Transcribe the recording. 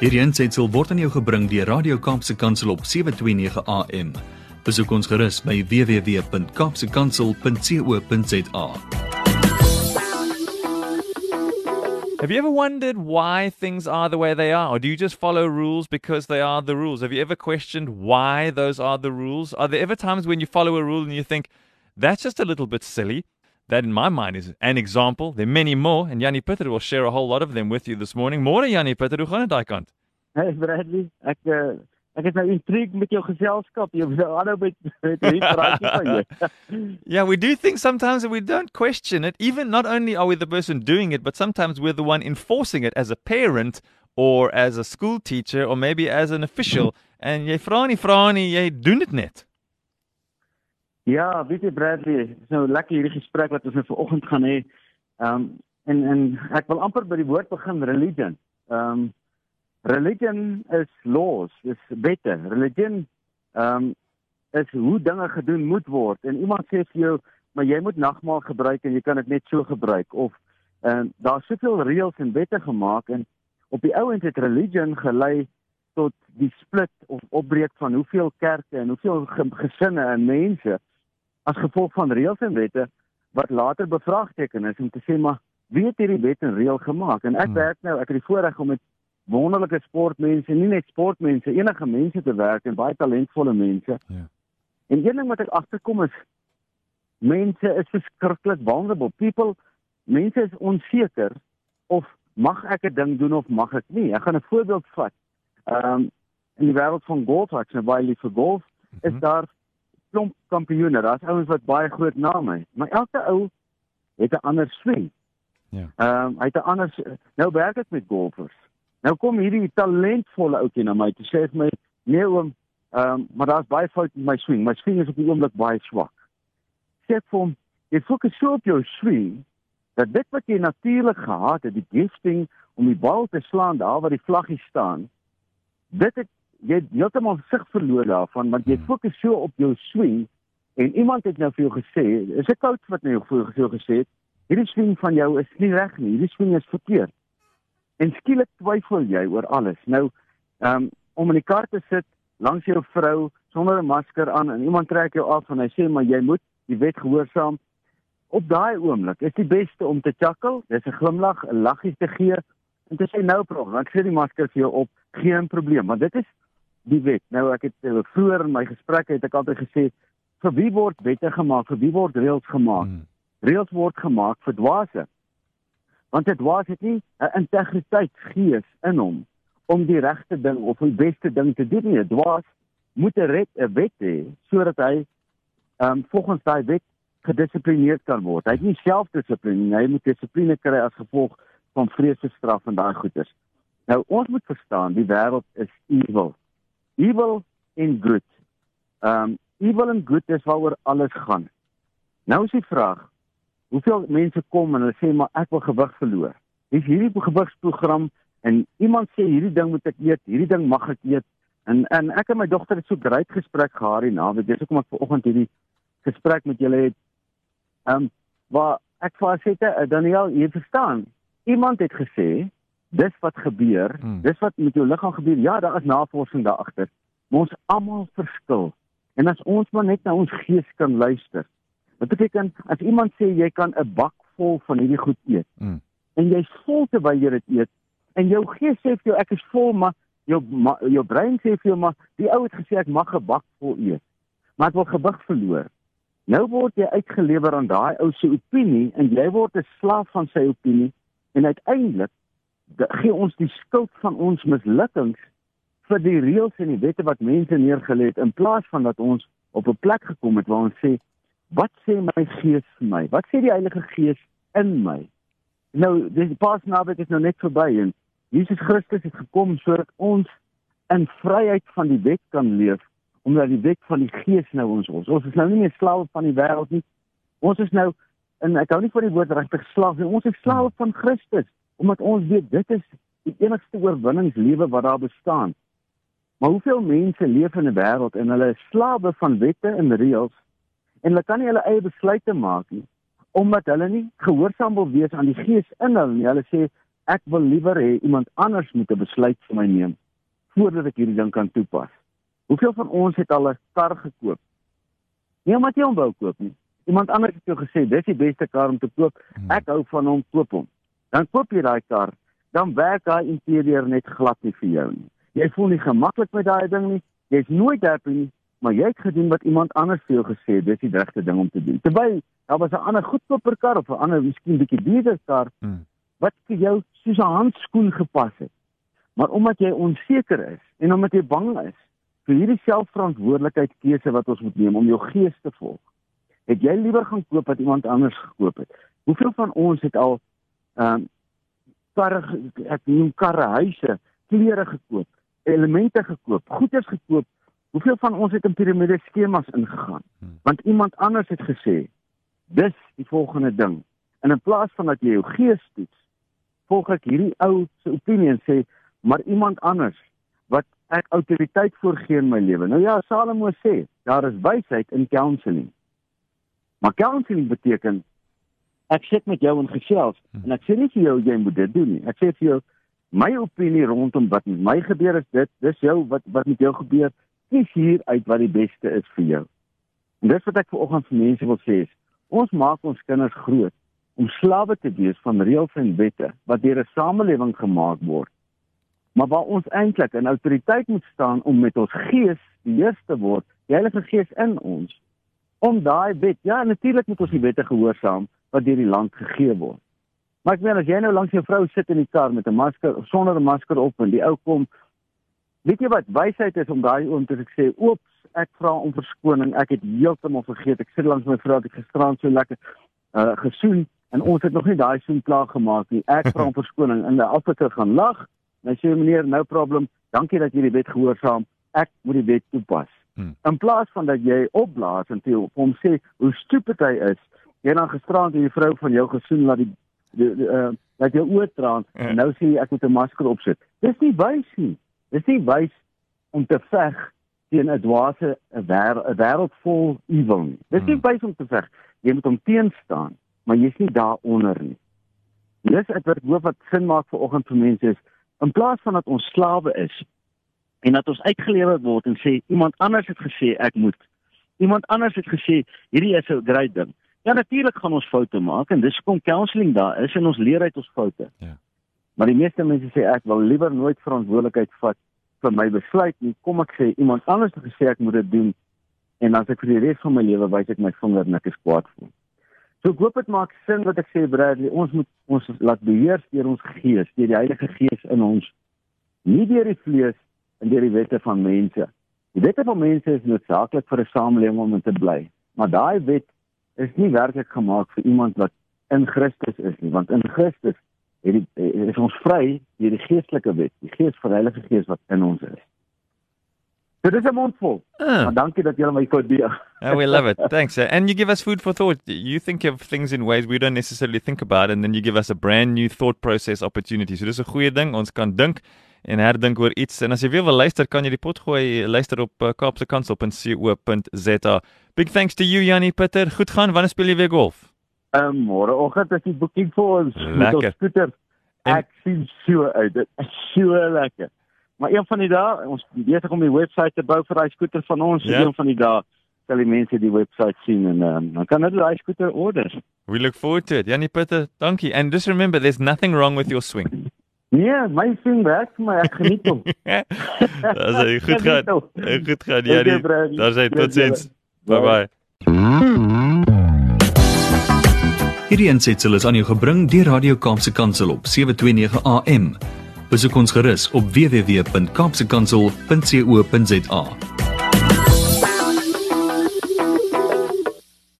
Hierdie aanseit word aan jou gebring deur Radio Kaapse Kansel op 7:29 AM. Besoek ons gerus by www.kapsekansel.co.za. Have you ever wondered why things are the way they are? Or do you just follow rules because they are the rules? Have you ever questioned why those are the rules? Are there ever times when you follow a rule and you think, that's just a little bit silly? That, in my mind, is an example. There are many more, and Yanni Pitter will share a whole lot of them with you this morning. More Yanni Pitter, hoe gaan dit daai kant? Hey Bradley, ek uh, ek is nou intrigued met jou geselskap. Jy moet aanhou met met hierdie praatjie van jou. Yeah, we do things sometimes and we don't question it. Even not only are we the person doing it, but sometimes we're the one enforcing it as a parent or as a school teacher or maybe as an official. En jy vra nie vra nie, jy doen dit net. Ja, weet jy Bradley, dis nou lekker hierdie gesprek wat ons nou vanoggend gaan hê. Ehm um, en en ek wil amper by die woord begin religion. Ehm um, religion is laws, is wette. Religion ehm um, is hoe dinge gedoen moet word. En iemand sê vir jou, maar jy moet nagmaal gebruik en jy kan dit net so gebruik of ehm uh, daar's soveel reëls en wette gemaak en op die ouend het religion gelei tot die split of opbreek van hoeveel kerke en hoeveel gesinne en mense as gevolg van reëls en wette wat later bevraagteken is om te sê maar wie het hierdie wet en reël gemaak en ek hmm. werk nou ek het die voorreg om met wonderlike sportmense, nie net sportmense, enige mense te werk en baie talentvolle mense. Ja. En een ding wat ek agterkom is mense is verskriklik vulnerable. People mense is onseker of mag ek 'n ding doen of mag ek nie. Ek gaan 'n voorbeeld vat. Ehm um, in die wêreld van golf, ek sê baie lief vir golf, mm -hmm. is mhm. daar klomp kampioene. Daar's ouens wat baie groot name het, maar elke ou het 'n ander swing. Ja. Ehm um, hy het 'n ander nou werk ek met golfers. Nou kom hierdie talentvolle ouetjie na my toe sê vir my, "Nee oom, ehm um, maar daar's baie fout met my swing. My swing is op die oomblik baie swak." Sê vir hom, "Jy fokus so op jou swing dat dit wat jy natuurlik gehad het, die gifting om die bal te slaan daar waar die vlaggie staan, dit het jy heeltemal sig verloor daarvan want jy hmm. fokus so op jou swing en iemand het nou vir jou gesê, is 'n coach wat nou vir jou gesê het, hierdie swing van jou is nie reg nie, hierdie swing is verkeerd." En skielik twyfel jy oor alles. Nou, um, om in die kar te sit langs jou vrou sonder 'n masker aan en iemand trek jou af en hy sê maar jy moet die wet gehoorsaam. Op daai oomblik is die beste om te chuckle, dis 'n glimlag, 'n laggie te gee en te sê nou probleem. Ek sê die masker vir jou op, geen probleem, want dit is die wet. Nou ek het uh, vroeër in my gesprekke het ek altyd gesê vir wie word wette gemaak? Vir wie word reëls gemaak? Hmm. Reëls word gemaak vir dwaase want dit was dit nie 'n integriteit gees in hom om die regte ding of die beste ding te doen nie. Dit was moet 'n red 'n wet hê sodat hy ehm um, volgens daai wet gedissiplineerd kan word. Hy het nie selfdissipline hy moet dissipline kry as gevolg van vrees vir straf en daai goeters. Nou ons moet verstaan, die wêreld is evil. Evil in good. Ehm um, evil and good is waaroor alles gaan. Nou is die vraag, hoeveel mense kom en hulle sê maar ek wil gewig verloor. Dis hierdie gewigsprogram en iemand sê hierdie ding moet ek eet, hierdie ding mag ek eet. En en ek en my dogter het so 'n great gesprek gehad hier naweek. Dis hoekom ek vanoggend hierdie gesprek met julle het. Ehm um, waar ek vir sê te Daniel, jy verstaan, iemand het gesê dis wat gebeur, hmm. dis wat met jou liggaam gebeur. Ja, daar is navorsing daar agter. Ons almal verskil. En as ons maar net na ons gees kan luister, Wat beteken as iemand sê jy kan 'n bak vol van hierdie goed eet mm. en jy's vol terwyl jy dit eet en jou gees sê vir jou ek is vol maar jou ma, jou brein sê vir jou maar die ou het gesê ek mag 'n bak vol eet maar ek wil gewig verloor. Nou word jy uitgelewer aan daai ou se opinie en jy word 'n slaaf van sy opinie en uiteindelik gee ons die skuld van ons mislukkings vir die reëls en die wette wat mense neergelê het in plaas van dat ons op 'n plek gekom het waar ons sê wat sê my gees vir my? Wat sê die Heilige Gees in my? Nou, dis Paasnaweek is nou net verby en Jesus Christus het gekom sodat ons in vryheid van die wet kan leef omdat die wet van die Gees nou ons ons. Ons is nou nie meer slawe van die wêreld nie. Ons is nou en ek hou nie van die woord regtig slaaf nie. Ons is slawe van Christus omdat ons weet dit is die enigste oorwinningslewe wat daar bestaan. Maar hoeveel mense leef in 'n wêreld en hulle is slawe van wette en reëls en hulle kan nie hulle eie besluite maak nie omdat hulle nie gehoorsaam wil wees aan die gees in hulle nie. Hulle sê ek wil liewer hê iemand anders moet 'n besluit vir my neem voordat ek hierdie ding kan toepas. Hoeveel van ons het al 'n kar gekoop? Nie omdat jy hom wou koop nie. Iemand anders het jou gesê dis die beste kar om te koop. Hmm. Ek hou van hom, koop hom. Dan koop jy daai kar, dan werk daai interieur net glad nie vir jou nie. Jy voel nie gemaklik met daai ding nie. Jy's nooit happy nie, maar jy het gedoen wat iemand anders vir jou gesê het, dis die regte ding om te doen. Terwyl daar was 'n ander goedkoper kar of 'n ander miskien bietjie duurder kar Hmm. wat vir jou soos 'n handskoen gepas het. Maar omdat jy onseker is en omdat jy bang is vir hierdie selfverantwoordelikheid keuse wat ons moet neem om jou gees te volg, het jy liewer gaan koop wat iemand anders gekoop het. Hoeveel van ons het al ehm um, karre ek noem karre, huise, klere gekoop, elemente gekoop, goederes gekoop. Hoeveel van ons het in piramide skemas ingegaan? Hmm. Want iemand anders het gesê, dis die volgende ding. En in plaas van dat jy jou gees toets, volg ek hierdie ou se opinie en sê, maar iemand anders wat ek autoriteit voorgee in my lewe. Nou ja, Salomo sê, daar is wysheid in counselling. Maar counselling beteken ek sit met jou in gesels Hmm. en ek sê nie vir jou jy moet dit doen nie. Ek sê vir jou my opinie rondom wat met my gebeur is dit, dis jou wat wat met jou gebeur. Kies hier uit wat die beste is vir jou. En dis wat ek vanoggend vir mense wil sê is, ons maak ons kinders groot om slawe te wees van reëls en wette wat deur 'n samelewing gemaak word. Maar waar ons eintlik in autoriteit moet staan om met ons gees beheer te word, die Heilige Gees in ons om daai wet. Ja, natuurlik moet ons die wette gehoorsaam wat deur die land gegee word. Maar ek meen as jy nou langs jou vrou sit in die kar met 'n masker of sonder 'n masker op en die ou kom, weet jy wat wysheid is om daai oom te sê, "Oeps, ek vra om verskoning. Ek het heeltemal vergeet. Ek sit langs my vrou, ek het gisterand so lekker uh gesoen en ons het nog nie daai soen klaar gemaak nie. Ek vra om verskoning." En die Afrika gaan lag. En hy sê, "Meneer, no problem. Dankie dat jy die wet gehoorsaam. Ek moet die wet toepas." Hmm. In plaas van dat jy opblaas en vir hom sê hoe stupid hy is, jy dan gisterand die vrou van jou gesoen laat die die, die uh, laat jou oë traan Ja. en nou sê jy ek moet 'n masker opsit. Dis nie wys nie. Dis nie wys om te veg teen 'n dwaase 'n wêreld vol evil nie. Dis nie Hmm. wys om te veg. Jy moet hom teenstaan, maar jy's nie daaronder nie. Dis ek hoop wat sin maak vir oggend vir mense is in plaas van dat ons slawe is en dat ons uitgelewer word en sê iemand anders het gesê ek moet. Iemand anders het gesê hierdie is 'n great ding. Ja natuurlik gaan ons foute maak en dis hoekom counselling daar is en ons leer uit ons foute. Ja. Maar die meeste mense sê ek wil liewer nooit verantwoordelikheid vat vir my besluit nie. Kom ek sê iemand anders het gesê ek moet dit doen en dan as ek vir die res van my lewe wys ek my vinger en ek is kwaad vir hom. So ek hoop dit maak sin wat ek sê Bradley, ons moet ons laat beheer deur ons gees, deur die Heilige Gees in ons. Nie deur die vlees en deur die wette van mense. Die wette van mense is noodsaaklik vir 'n samelewing om in te bly, maar daai wet is nie werklik gemaak vir iemand wat in Christus is nie, want in Christus het die, is ons vry deur die geestelike wet, die gees van die Heilige Gees wat in ons is. So dis 'n mondvol. Ah. Maar dankie dat julle my kon deel. Oh, we love it. Thanks. Uh, and you give us food for thought. You think of things in ways we don't necessarily think about, and then you give us a brand new thought process opportunity. So dis 'n goeie ding. Ons kan dink en herdink oor iets. En as jy weer wil luister, kan jy die pot gooi luister op uh, Kaapse Kansel.co.za. Big thanks to you, Janie Pitter. Goed gaan. Wanneer speel jy weer golf? Um, Môreoggend is die boeking vir ons met Lekker. ons skooter. En- Ek sien so uit. Dit is so lekker. Maar een van die dae, ons besig om die webwerf te bou vir daai skooter van ons. Ja. Ja. Een van die dae sal die mense die webwerf sien en um, dan kan hulle daai skooter order. We look forward to it. Janie Pitter, dankie. And just remember, there's nothing wrong with your swing. Nee, my sien werk vir my. Ek geniet hom. Dis hy goed gaan. Eh, Goed gaan, Dankie, Janie. Bradley. Daar's hy. Totsiens. Bye. Bye bye. Hierdie aansetsel is aan jou gebring deur Radio Kaapse Kansel op 729 AM. Besoek ons gerus op www.kaapsekansel.co.za.